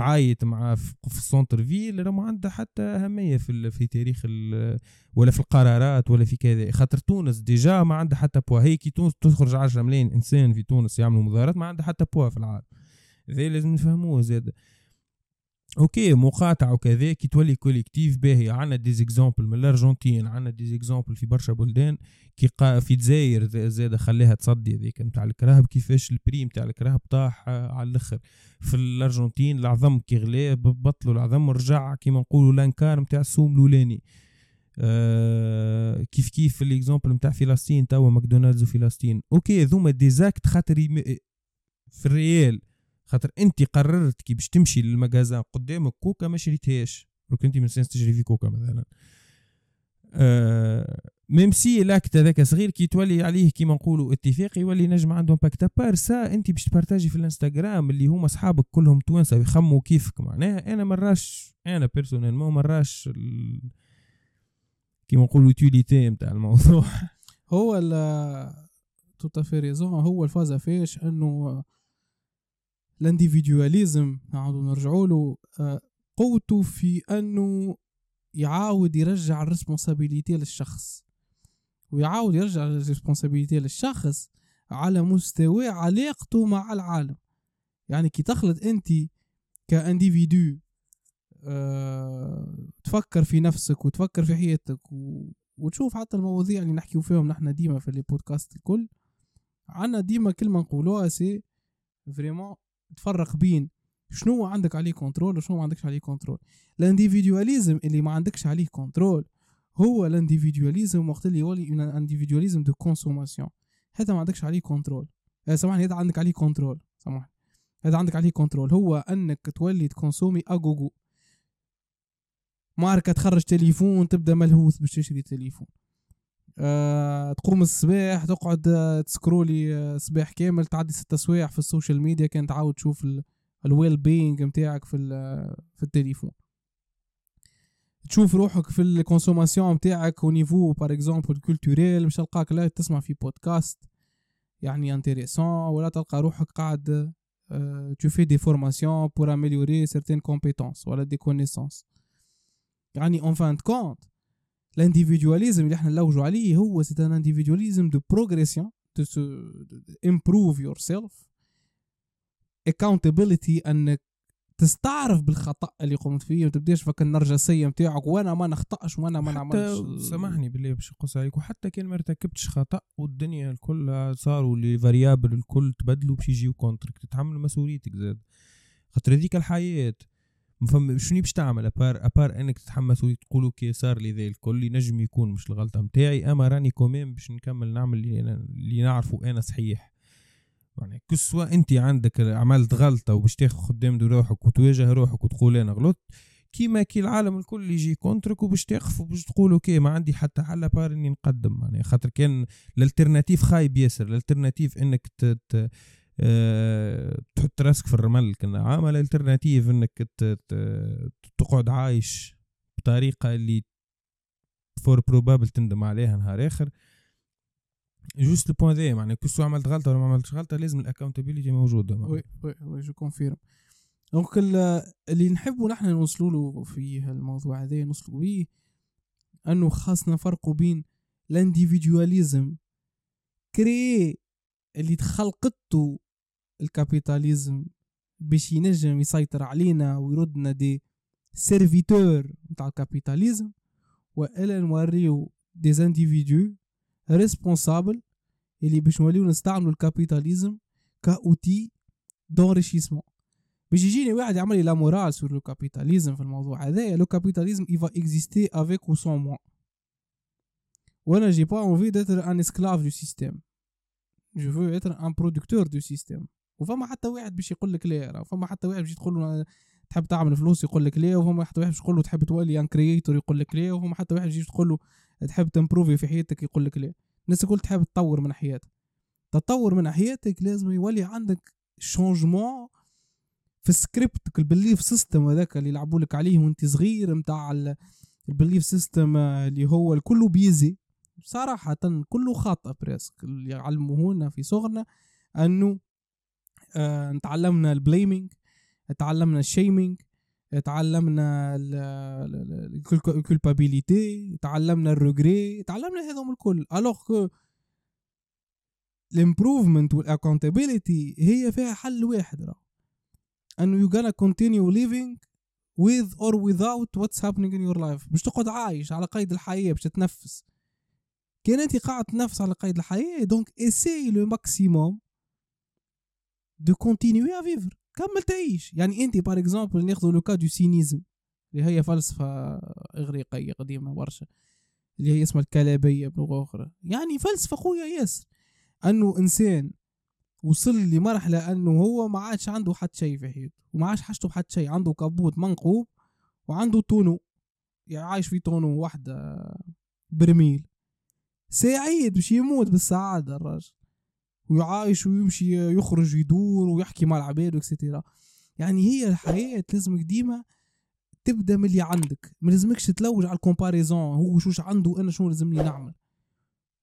تعيط مع في ال centre ville راه ما عندها حتى أهمية في في تاريخ ولا في القرارات ولا في كذا. خاطر تونس déjà ما عندها حتى بوا هي كي تونس تخرج 10 ملايين إنسان في تونس يعملوا مظاهرات ما عندها حتى بوا في العالم. هذا لازم نفهموه زاد. OK مقاطعه وكذا كي تولي collective باهي. عندنا des exemples من الأرجنتين عندنا des exemples في برشا بلدان كي قا في ز- زاد خليها تصدي هذيك نتاع الكراهب كيفاش البريم تاع الكراهب طاح آه، على الأخر. في الأرجنتين العظم كي غلا بطلوا العظم ورجع كيما نقولوا لانكار نتاع السوم الأولاني. آه كيف كيف الاكزامبل نتاع فلسطين توا ماكدونالدز وفلسطين. أوكي ذوما ديزاكت خاطر يم- في الريال. خاطر انت قررت كي باش تمشي للمجازان قدامك كوكا ما شريتهاش. دوك انت من سنس تشري في كوكا مثلا. آه même si l'acte هذاك صغير كي تولي عليه كيما نقولوا اتفاق يولي نجم عنده impact par ça انت باش تبارتاجي في الانستغرام اللي هما اصحابك كلهم توانسة ويخموا كيفك معناها أنا ما نراش أنا personnellement ما نراش ال... كيما نقولوا utilité نتاع الموضوع. هو ال raison هو الفازا فيش إنه ال individualisme نعاودو نرجعوا له آه، قوته في أنه يعاود يرجع ال responsabilité للشخص. ويعاود يرجع ال responsabilité للشخص على مستوى علاقته مع العالم. يعني كي تخلط أنت ك individu أه تفكر في نفسك وتفكر في حياتك و... وتشوف حتى المواضيع اللي نحكيو فيهم نحن ديما في les podcasts الكل. عنا ديما كلمة نقولوها c'est vraiment تفرق بين شنو عندك عليه contrôle وشنو ما عندكش عليه contrôle ال individualisme اللي ما عندكش عليه contrôle هو ال individualisme وقت اللي يولي un individualisme de consommation هذا ما عندكش عليه contrôle آه، سامحني هذا عندك عليه contrôle سامحني. هذا عندك عليه contrôle هو أنك تولي تكونسومي أجوجو. ماركة تخرج تليفون تبدأ ملهوث باش تشري تليفون. أه تقوم الصباح تقعد آه، تسكرولي آه، صباح كامل تعدي ست سوايع في ال social media كان تعاود تشوف ال well-being نتاعك في ال- في التليفون. تشوف روحك في ال consommation نتاعك au niveau par exemple culturel مش تلقاك لا تسمع في بودكاست يعني intéressant ولا تلقى روحك قاعد tu fais des formations pour améliorer certaines compétences ولا des connaissances. يعني fin de compte l'individualisme هو un individualisme de progression de se de improve yourself. Accountability انك تستعرف بالخطأ اللي قمت فيه ما تبداش فك النرجسية نتاعك وأنا ما نخطأش وأنا ما نعملش. سامحني بالله باش نقص عليك وحتى كان ما ارتكبتش خطأ والدنيا الكل صاروا les variables الكل تبدلوا باش يجيو contre ك تتحمل مسؤوليتك زاد. خاطر هذيك الحياة فهم شنو باش تعمل à part à part إنك تتحمل مسؤوليتك تقول OK صار لي ذا الكل ينجم يكون مش الغلطة نتاعي أما راني quand même باش نكمل نعمل اللي, أنا اللي نعرفه أنا صحيح يعني que ce soit أنت عندك عملت غلطة وباش تاخذ قدام روحك وتواجه روحك وتقول أنا غلطت كيما كي العالم الكل يجي contre ك وباش تقف وباش تقول OK ما عندي حتى حل à part إني نقدم يعني خاطر كان ال alternative خايب ياسر ال alternative إنك. أه... تحط راسك في الرمل كنا عامل ال alternative إنك. تقعد عايش بطريقة اللي fort probable تندم عليها نهار آخر. juste le point ذا يعني كل عملت غلطة ولا ما عملتش غلطة لازم ال accountability موجوده oui oui oui je confirme donc ال- اللي نحبوا نحن نوصلوا له في الموضوع هذا نوصلوا بيه أنه خاصنا نفرقوا بين ال individualisme créé اللي تخلقته ال capitalisme باش ينجم يسيطر علينا ويردنا des serviteurs نتاع ال capitalisme وإلا نوريو des individus responsables اللي باش نوليو نستعملوا ال capitalisme ك outil d'enrichissement باش يجيني واحد يعمل لي la morale sur le capitalisme في الموضوع هذايا le capitalisme va exister avec ou sans moi. وأنا j'ai pas envie d'être un esclave du système. Je veux être un producteur du système. وفما حتى واحد باش يقول لك لا فما حتى واحد باش تقول له تحب تعمل فلوس يقول لك لا وفما حتى واحد باش تقول له تحب تولي un créateur يقول لك لا وفما حتى واحد يجي تقول له تحب ت improve في حياتك يقول لك لا. الناس الكل تحب تطور من حياتك تطور من حياتك لازم يولي عندك changement في ال script ال belief system هذاك اللي يلعبوا لك عليه وانت صغير نتاع ال belief system اللي هو الكل biaisé صراحة كله خاطئ presque اللي يعلموهنا في صغرنا أنه آه نتعلمنا ال blaming تعلمنا ال shaming تعلمنا ال culpabilité تعلمنا ال regret تعلمنا هذوم الكل. alors que ال improvement وال accountability هي فيها حل واحد راه. انه you gonna continue living with or without what's happening in your life. باش تقعد عايش على قيد الحياة باش تتنفس. كان انت قاعد تنفس على قيد الحياة donc essaie le maximum de continuer à vivre كمل تعيش يعني انت par exemple ناخذ le cas du cynisme اللي هي فلسفة اغريقية قديمة برشا اللي هي اسمها الكلابية بلغة أخرى يعني فلسفة خويا ياسر أنه إنسان وصل لمرحلة أنه هو ما عادش عنده حد شيء في حياته وما عادش حاجته بحد شيء عنده كبوت منقوب وعنده tonneau يعني عايش في tonneau واحدة برميل سعيد باش يموت بالسعادة الراجل ويعايش ويمشي يخرج يدور ويحكي مع العباد et cetera يعني هي الحياة لازمك ديما تبدأ من اللي عندك. ما لازمكش تلوج على ال comparaison هو شوش عنده أنا شنو لازمني نعمل.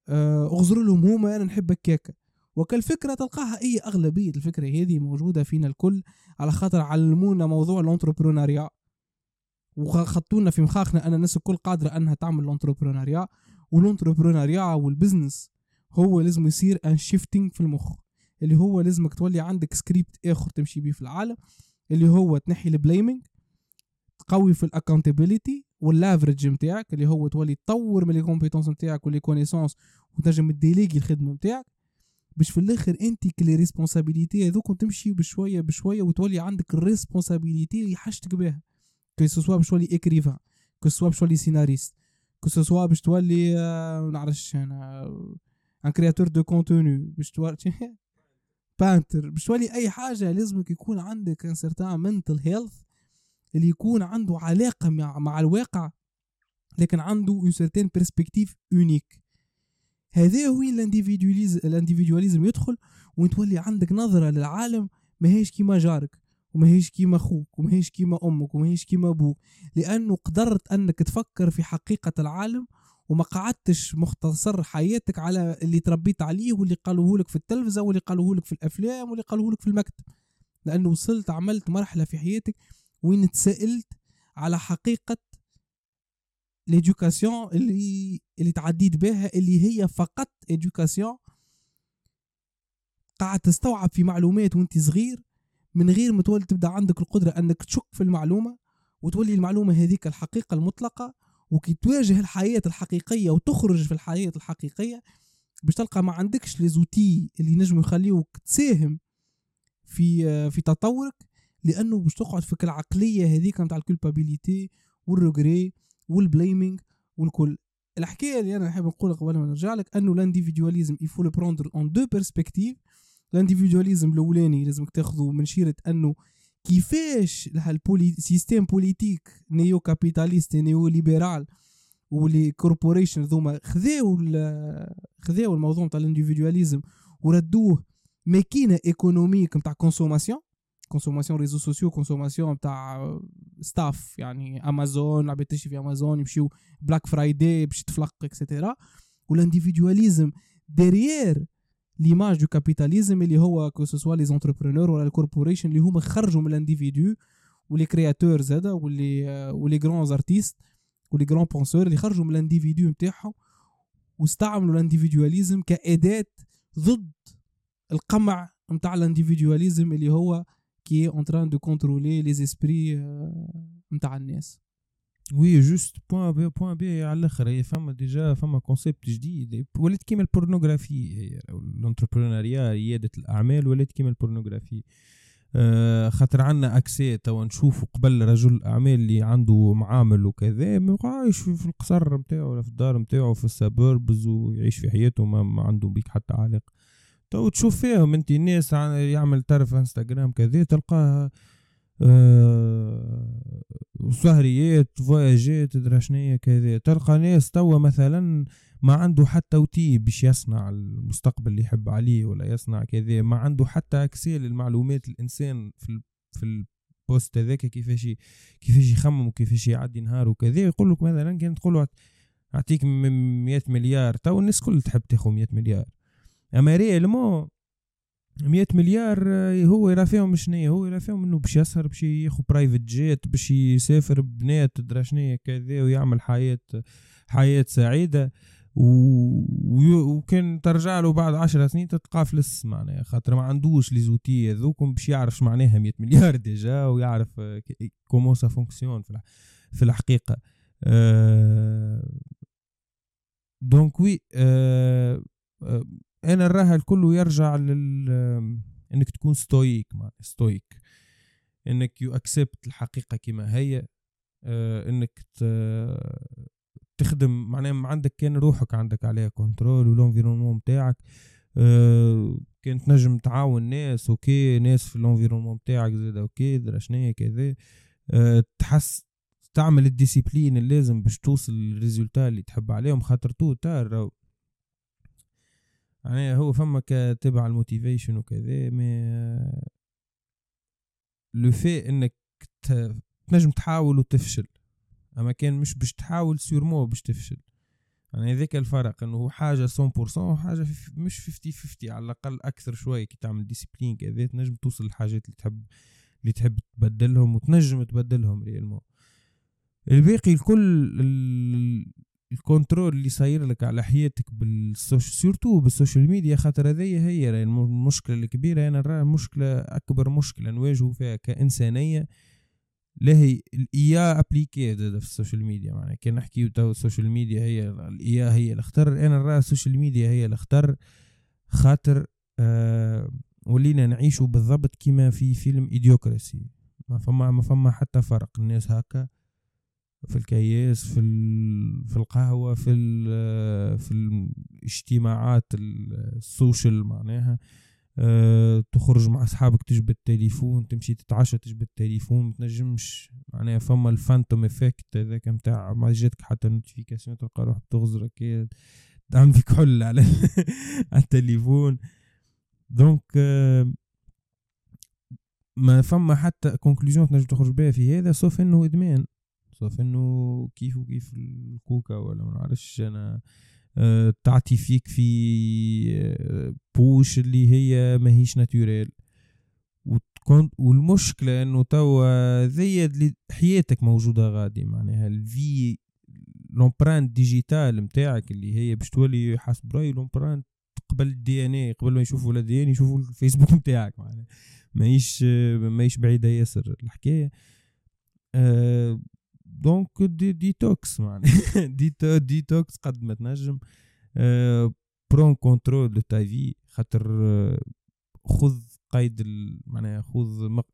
آه، اغزر لهم هما أنا نحب هكاكا وكالفكره تلقاها اي أغلبية الفكرة هذه موجودة فينا الكل على خاطر علمونا موضوع ال entrepreneuriat وحطونا في مخاخنا ان الناس الكل قادرة أنها تعمل ال entrepreneuriat وال entrepreneuriat وال business هو لازم يصير un shifting في المخ اللي هو لازمك تولي عندك سكريبت آخر تمشي بيه في العالم اللي هو تنحي ال blaming تقوي في ال accountability وال leverage نتاعك اللي هو تولي تطور من ال compétences نتاعك و les connaissances وتنجم ت déléguer الخدمة نتاعك باش في الآخر أنت ك les responsabilités هذوك تمشي بشوية بشوية وتولي عندك ال responsabilité اللي حاجتك بها. que ce soit باش تولي écrivain que ce soit باش تولي scénariste que ce soit باش تولي آه نعرفش أنا un créateur de contenu باش تولي peintre باش تولي أي حاجة لازمك يكون عندك un certain mental health اللي يكون عنده علاقة مع, مع الواقع لكن عنده une certaine perspective unique هذا هو الانديفيدواليزم يدخل وين تولي عندك نظرة للعالم ماهيش كيما جارك وماهيش كيما أخوك وماهيش كيما أمك وماهيش كيما أبوك. لأنه قدرت أنك تفكر في حقيقة العالم وما قعدتش مختصر حياتك على اللي تربيت عليه واللي قالوه لك في التلفزة واللي قالوه لك في الأفلام واللي قالوه لك في المكتب. لأنه وصلت عملت مرحلة في حياتك وين تسألت على حقيقة l'éducation اللي اللي تعديت بها اللي هي فقط éducation قاعد تستوعب في معلومات وانت صغير من غير ما تولي تبدأ عندك القدرة أنك تشك في المعلومة وتولي المعلومة هذيك الحقيقة المطلقة وكي تواجه الحياة الحقيقية وتخرج في الحياة الحقيقية باش تلقى ما عندكش les outils اللي نجموا يخليوك تساهم في في تطورك لأنه باش تقعد في العقلية هذيك نتاع ال culpabilité وال regret وال blaming والكل. الحكاية اللي أنا نحب نقولها قبل ما نرجع لك أنه ال individualisme il faut le prendre en deux perspectives ال individualisme الأولاني لازمك تاخذه من شيرة أنه كيفاش ها les systèmes politiques néo-capitalistes néo-libéral و les corporations ذوما خذاو خذاو الموضوع نتاع ال individualisme وردوه ماكينة économique نتاع consommation consommation réseaux sociaux consommation تاع stuff يعني امازون عباد تشري في امازون يمشيو Black Friday باش تفلق et cetera وال individualisme derrière l'image du capitalisme اللي هو que ce soit les entrepreneurs ولا ال corporations اللي هما خرجوا من ال individu و les créateurs زادا واللي و les grands artistes و les grands penseurs اللي خرجوا من ال individu نتاعهم واستعملوا ال individualisme كأداة ضد القمع نتاع ال individualisme اللي هو est en train de contrôler les esprits نتاع الناس. oui juste point B point B على الآخر هي فما déjà فما concept جديد ولات كيما ال pornographie هي ال entrepreneuriat رياده الاعمال ولات كيما ال pornographie آه خاطر عنا accès توا نشوفوا قبل رجل الاعمال اللي عنده معامل وكذا عايش في القصر نتاعو ولا في الدار نتاعو في ال suburbs ويعيش في حياته ما, ما عنده بيك حتى علاقه تو تشوف فيهم انت الناس يعمل تعرف انستغرام كذا تلقاها أه سهريات فواياجات تدرى كذا. تلقى ناس توا مثلا ما عنده حتى outil باش يصنع المستقبل اللي يحب عليه ولا يصنع كذا. ما عنده حتى accès ل المعلومات الإنسان في في ال poste هذاك كيفاش كيفاش يخمم وكيفاش يعدي نهار وكذا يقول لك مثلا كان تقول له أعطيك 100 مليار تو الناس كل تحب تاخذ 100 مليار. أما réellement 100 مليار آه، هو يرى فيهم شنيا هو يرى فيهم إنه باش يسهر باش ياخذ private jet باش يسافر بنات تدرى شنيا كذا ويعمل حياة حياة سعيدة. وكان ترجع له بعد عشر سنين تلقاه فلس معناها خاطر ما عندوش les outils هذوكم باش يعرف معناها 100 مليار déjà ويعرف comment ça fonctionne في الحقيقة. أه donc oui أه أه أنا نراها الكل يرجع لل إنك تكون stoïque stoïque. إنك you accept الحقيقة كما هي أه إنك تخدم معناها عندك كان روحك عندك عليها contrôle وال environnement بتاعك أه كان تنجم تعاون ناس ok ناس في ال environnement بتاعك زاد ok درا شنيا كذا أه تحس تعمل ال discipline اللازم باش توصل لل résultats اللي تحب عليهم خاطر tôt ou tard يعني هو فما تبع ال motivation وكذا mais le fait إنك تنجم تحاول وتفشل. أما كان مش باش تحاول sûrement باش تفشل. يعني هذاك الفرق إنه حاجة 100% وحاجة مش 50 50 على الأقل أكثر شوية كي تعمل discipline كذا تنجم توصل للحاجات اللي تحب اللي تحب تبدلهم وتنجم تبدلهم réellement الباقي الكل ال contrôle اللي صاير لك على حياتك بال social surtout بال social media خاطر هذه هي يعني المشكلة الكبيرة. أنا نرى مشكلة أكبر مشكلة نواجهوا فيها كإنسانية لهي ال IA appliquée في ال social media. معناها كان نحكي تو ال social media هي ال IA هي الأخطر أنا نرى ال social media هي الأخطر خاطر آه ولينا نعيشوا بالضبط كما في فيلم Idiocracy ما فما ما فما حتى فرق. الناس هكا في الكياس في في القهوة في في الاجتماعات ال social معناها. أه تخرج مع أصحابك تجبد التليفون تمشي تتعشى تجبد التليفون متنجمش معناها فما ال phantom effect هذاك نتاع ما جاتك حتى notification تلقى روحك تغزرك تعمل فيك حل على التليفون. donc أه ما فما حتى conclusion تنجم تخرج بها في هذا sauf إنه إدمان. sauf انه كيف وكيف الكوكا ولا ما نعرفش. أنا أه تعطي فيك في أه push اللي هي ماهيش naturelle. وتكون والمشكلة إنه توا ذي حياتك موجودة غادي. معناها ال vie l'empreinte digitale نتاعك اللي هي باش تولي حسب رايي l'empreinte قبل ال DNA قبل ما يشوفوا la DNA يشوفوا الفيسبوك نتاعك معناها ماهيش ماهيش بعيدة ياسر الحكاية. أه donc des détox معناها. détox détox قد ما تنجم prends contrôle de ta vie خاطر أه خذ قيد معناها خذ مق...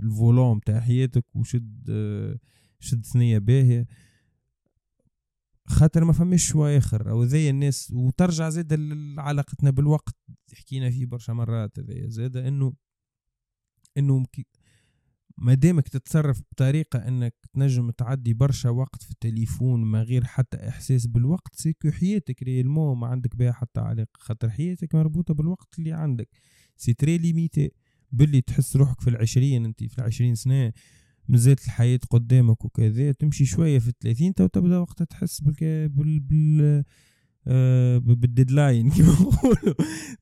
ال volant تاع حياتك وشد أه شد ثنية باهية. خاطر ما فماش آخر. أو ذي الناس وترجع زاد علاقتنا بالوقت. حكينا فيه برشا مرات هذايا زاد انه إنه ما دامك تتصرف بطريقة إنك تنجم تعدي برشا وقت في التليفون ما غير حتى إحساس بالوقت c'est que حياتك réellement ما عندك بها حتى علاقة خاطر حياتك مربوطة بالوقت اللي عندك. c'est très limité باللي تحس روحك في العشرين انت في العشرين سنة مازالت الحياة قدامك وكذا تمشي شوية في الثلاثين تو تبدأ وقتها تحس بالك بال, بال... آه بال deadline كيما نقولوا.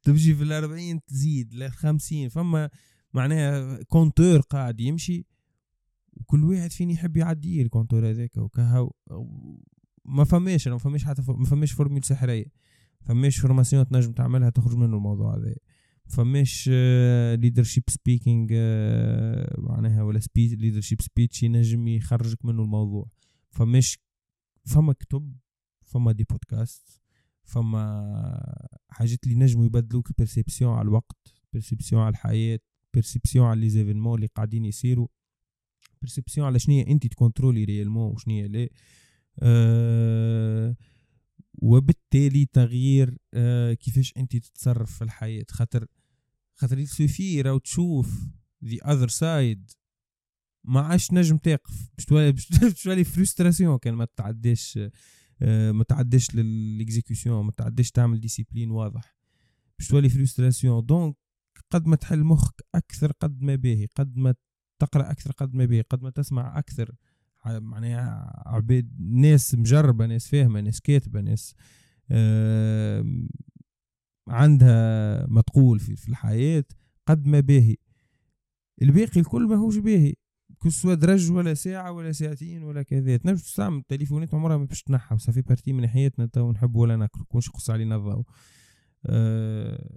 تمشي في الأربعين تزيد للخمسين فما معناها compteur قاعد يمشي وكل واحد فين يحب يعدي ال compteur هذاك وكهو ما فماش ما فماش حتى ما فماش formule سحرية فماش formation تنجم تعملها تخرج منه الموضوع هذا فماش leadership speaking معناها ولا speech leadership speech ينجم يخرجك منه الموضوع فماش فما كتب فما des podcasts فما حاجات اللي نجموا يبدلوك ال perception على الوقت perception على الحياة. perception على les événements اللي قاعدين يصيروا perception على شنية انت تكونترولي réellement وشنية لا وبالتالي تغيير أه كيفاش انت تتصرف في الحياة. خاطر خاطر يسوفي راهو تشوف the other side ما عادش نجم تقف. باش تولي باش تولي frustration كان ما تعديش أه ما تعديش لل exécution ما تعديش تعمل discipline واضح. باش تولي frustration donc قد ما تحل مخك أكثر قد ما باهي قد ما تقرأ أكثر قد ما باهي قد ما تسمع أكثر. معناها عبيد ناس مجربة ناس فاهمة ناس كاتبة ناس عندها ما تقول في, في الحياة قد ما باهي الباقي الكل ماهوش باهي كسوا درج ولا ساعة ولا ساعتين ولا كذا. تنجم تستعمل التليفونات عمرها ما باش تنحى و ça fait partie من حياتنا تو نحب ولا ناكل. كونش يقص علينا الضوء. أه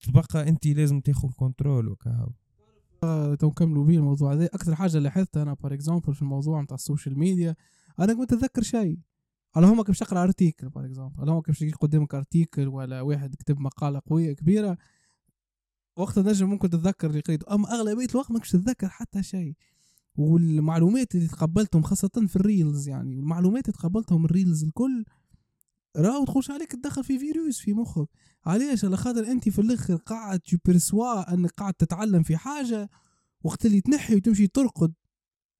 تبقى انت لازم تاخذ contrôle وكهو. آه، تو نكملوا بيه الموضوع هذا أكثر حاجة لاحظتها أنا par exemple في الموضوع نتاع ال social media أنا كنت أتذكر شيء. على هما كيفاش تقرا article par exemple على هما كيفاش قدامك article ولا واحد كتب مقالة قوية كبيرة وقت نجم ممكن تتذكر اللي قريته. أما أغلبية الوقت ماكش تتذكر حتى شيء. والمعلومات اللي تقبلتهم خاصة في ال reels يعني المعلومات اللي تقبلتهم ال reels الكل راهو تخش عليك تدخل في فيروس في مخك. علاش؟ على خاطر أنت في الآخر قاعد تبرسوا انك قاعد تتعلم في حاجة وقت اللي تنحي وتمشي ترقد.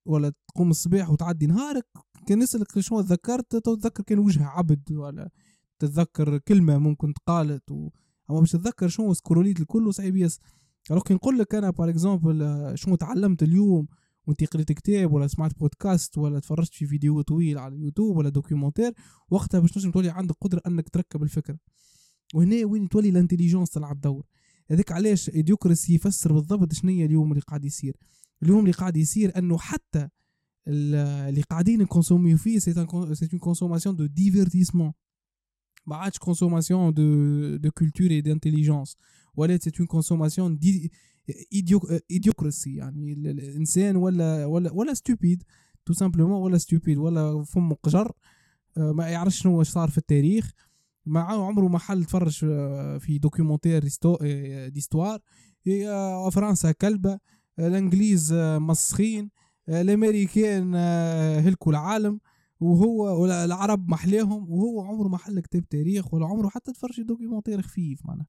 ولا تقوم الصباح وتعدي نهارك كان يسألك شنو تذكرت تتذكر كان وجه عبد ولا تتذكر كلمة ممكن تقالت و... أما باش تتذكر شنو scroll يت الكل وصعيب ياسر. alors كي نقول لك أنا par exemple شنو تعلمت اليوم وانت قريت كتاب ولا سمعت بودكاست ولا تفرجت في فيديو طويل على اليوتيوب ولا documentaire وقتها باش تنجم تولي عندك قدرة إنك تركب الفكرة. وهنا وين تولي ال intelligence تلعب دور؟ هذاك علاش Idiocracy يفسر بالضبط شنو اليوم اللي قاعد يصير. اليوم اللي قاعد يصير إنه حتى اللي قاعدين ن consommi و فيه c'est une consommation de divertissement ما عادش consommation de de culture et d'intelligence ولا c'est une consommation Idiocracy يعني الإنسان ولا ولا ولا stupide tout simplement ولا stupide ولا فم قجر ما يعرفش شنو صار في التاريخ. ما عمره ما حل تفرج في documentaire d'histoire فرنسا كلبة الإنجليز مسخين الأمريكان هلكوا العالم. وهو العرب محلاهم وهو عمره ما حل كتاب تاريخ ولا عمره حتى تفرج documentaire خفيف معناها.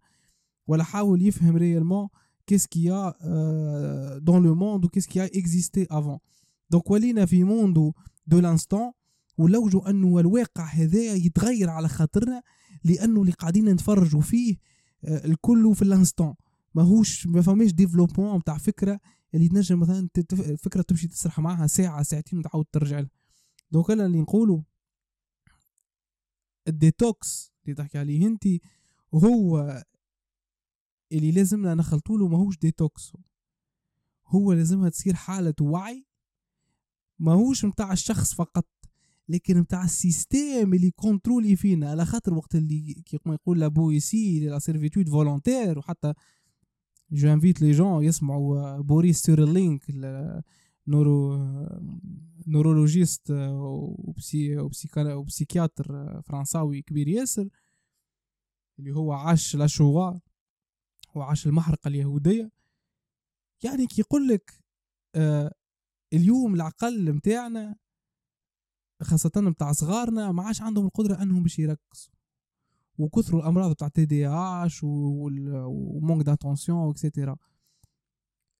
ولا حاول يفهم réellement qu'est-ce qu'il y a euh, dans le monde ou qu'est-ce qui a existé avant. donc ولينا في monde de l'instant ولوجوا انه الواقع هذا يتغير على خاطرنا لأنه اللي قاعدين نتفرجوا فيه الكل في ال instant ماهوش ما فماش développement بتاع فكره اللي تنجم مثلا فكرة تمشي تسرح معاها ساعة ساعتين وتعاود ترجع لها. donc أنا اللي نقوله ال détox اللي تحكي عليه انت هو اللي لازمنا نخلطوله ماهوش détox هو لازمها تصير حالة وعي ماهوش متاع الشخص فقط لكن متاع ال système اللي contrôler فينا. على خاطر وقت اللي كيما يقول La Boétie la servitude volontaire وحتى j'invite les gens يسمعوا Boris Cyrulnik neuro neurologiste و psy و psychiatre فرنساوي كبير ياسر اللي هو عاش la Shoah وعاش المحرقة اليهودية. يعني كي يقول لك آه اليوم العقل متاعنا خاصة متاع صغارنا ما عادش عندهم القدرة أنهم باش يركزوا. وكثروا الأمراض بتاع TDAH و manque d'attention et cetera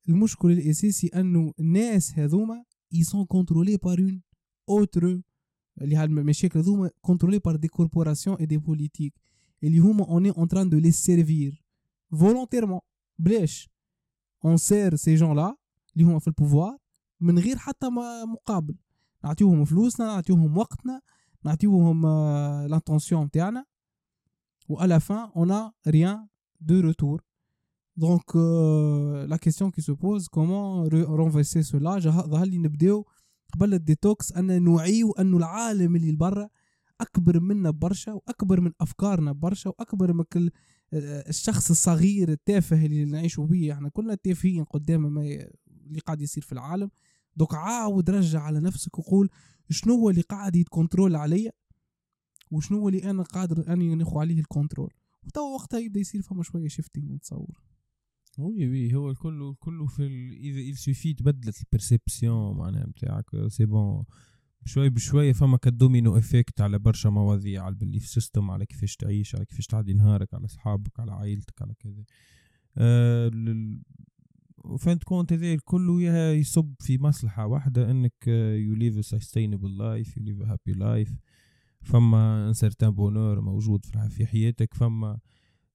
المشكل الأساسي أنه الناس هذوما sont contrôlés par une autre اللي هالمشاكل هذوما contrôlés par des corporations et des politiques. اللي هما on est en train de les volontairement. بلاش on sert ces gens-là اللي هما في ال pouvoir من غير حتى مقابل نعطيوهم فلوسنا نعطيوهم وقتنا نعطيوهم l'attention نتاعنا و à la fin on a rien de retour. Euh, la question qui se pose comment renverser cela? ظهر لي نبداو قبل ال détox ان نوعيو انه العالم اللي برا اكبر منا برشا واكبر من افكارنا برشا واكبر من كل الشخص الصغير التافه اللي نعيشوا به إحنا كلنا تافهين قدام ما اللي قاعد يصير في العالم. donc عاود رجع على نفسك وقول شنو هو اللي قاعد يت contrôle عليا وشنو هو اللي أنا قادر أني ناخذ عليه ال contrôle؟ وتوا وقتها يبدأ يصير فما شوية shifting نتصور. oui oui هو الكل كله في. إذا يسوفي تبدلت ال perception معناها نتاعك c'est bon بشوي بشوي فما ك domino effect على برشا مواضيع على ال belief system على كيفاش تعيش على كيفاش تعدي نهارك على أصحابك على عائلتك على كذا. أه و en fin de compte هذا كله يصب في مصلحة واحدة إنك you live sustainable life you live happy life فما un certain bonheur موجود في حياتك فما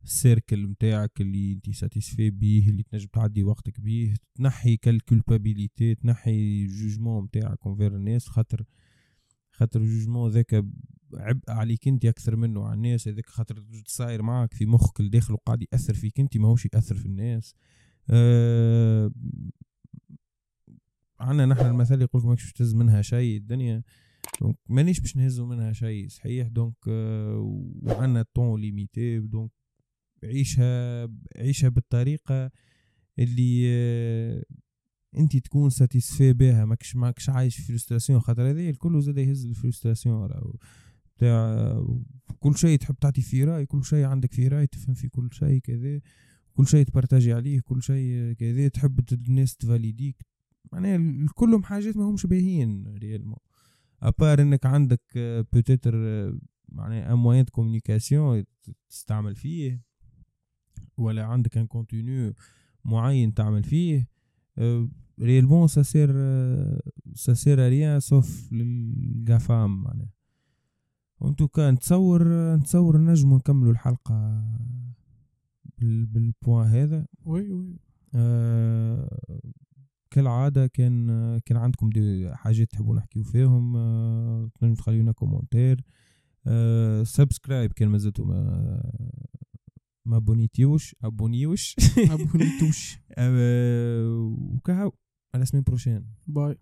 ال cercle متاعك اللي انت satisfait بيه اللي تنجم تعدي وقتك بيه تنحي ك ال culpabilité تنحي jugement متاعك envers الناس خاطر خاطر ال jugement ذاك عبء عليك انت أكثر منه على الناس هذاك خاطر صاير معك في مخك الداخل وقاعد يأثر فيك انت ماهوش يأثر في الناس. أه عندنا نحن المثل يقول لك ماكش تهز منها شيء الدنيا donc مانيش باش نهزوا منها شيء صحيح؟ donc آه وعندنا temps limité donc عيشها عيشها بالطريقة اللي آه انت تكون satisfait بها ماكش ماكش عايش في frustration خاطر هذا الكل زاد يهز ال frustration بتاع كل شيء تحب تعطي فيه رأي كل شيء عندك فيه رأي تفهم في كل شيء كذا. كل شيء ت partager عليه كل شيء كذا. تحب الناس ت valider ك. معناها كلهم حاجات ما همش باهيين réellement à part إنك عندك peut-être معناها un moyen communication تستعمل فيه. ولا عندك ان كونتينيو معين تعمل فيه ريالمون سا سير سا سير ريان سوف للقفام معناها. وانتو كان نتصور نتصور نجمو نكملوا الحلقة بالبوان هذا. وي وي آه كالعادة كان كان عندكم دي حاجات تحبوا نحكيو فيهم آه تنجم تخليونا كومنتير آه subscribe كان مازلتوا ما ما بونيتيوش ابونيوش ابونيتوش آه وكهو à la semaine prochaine. bye.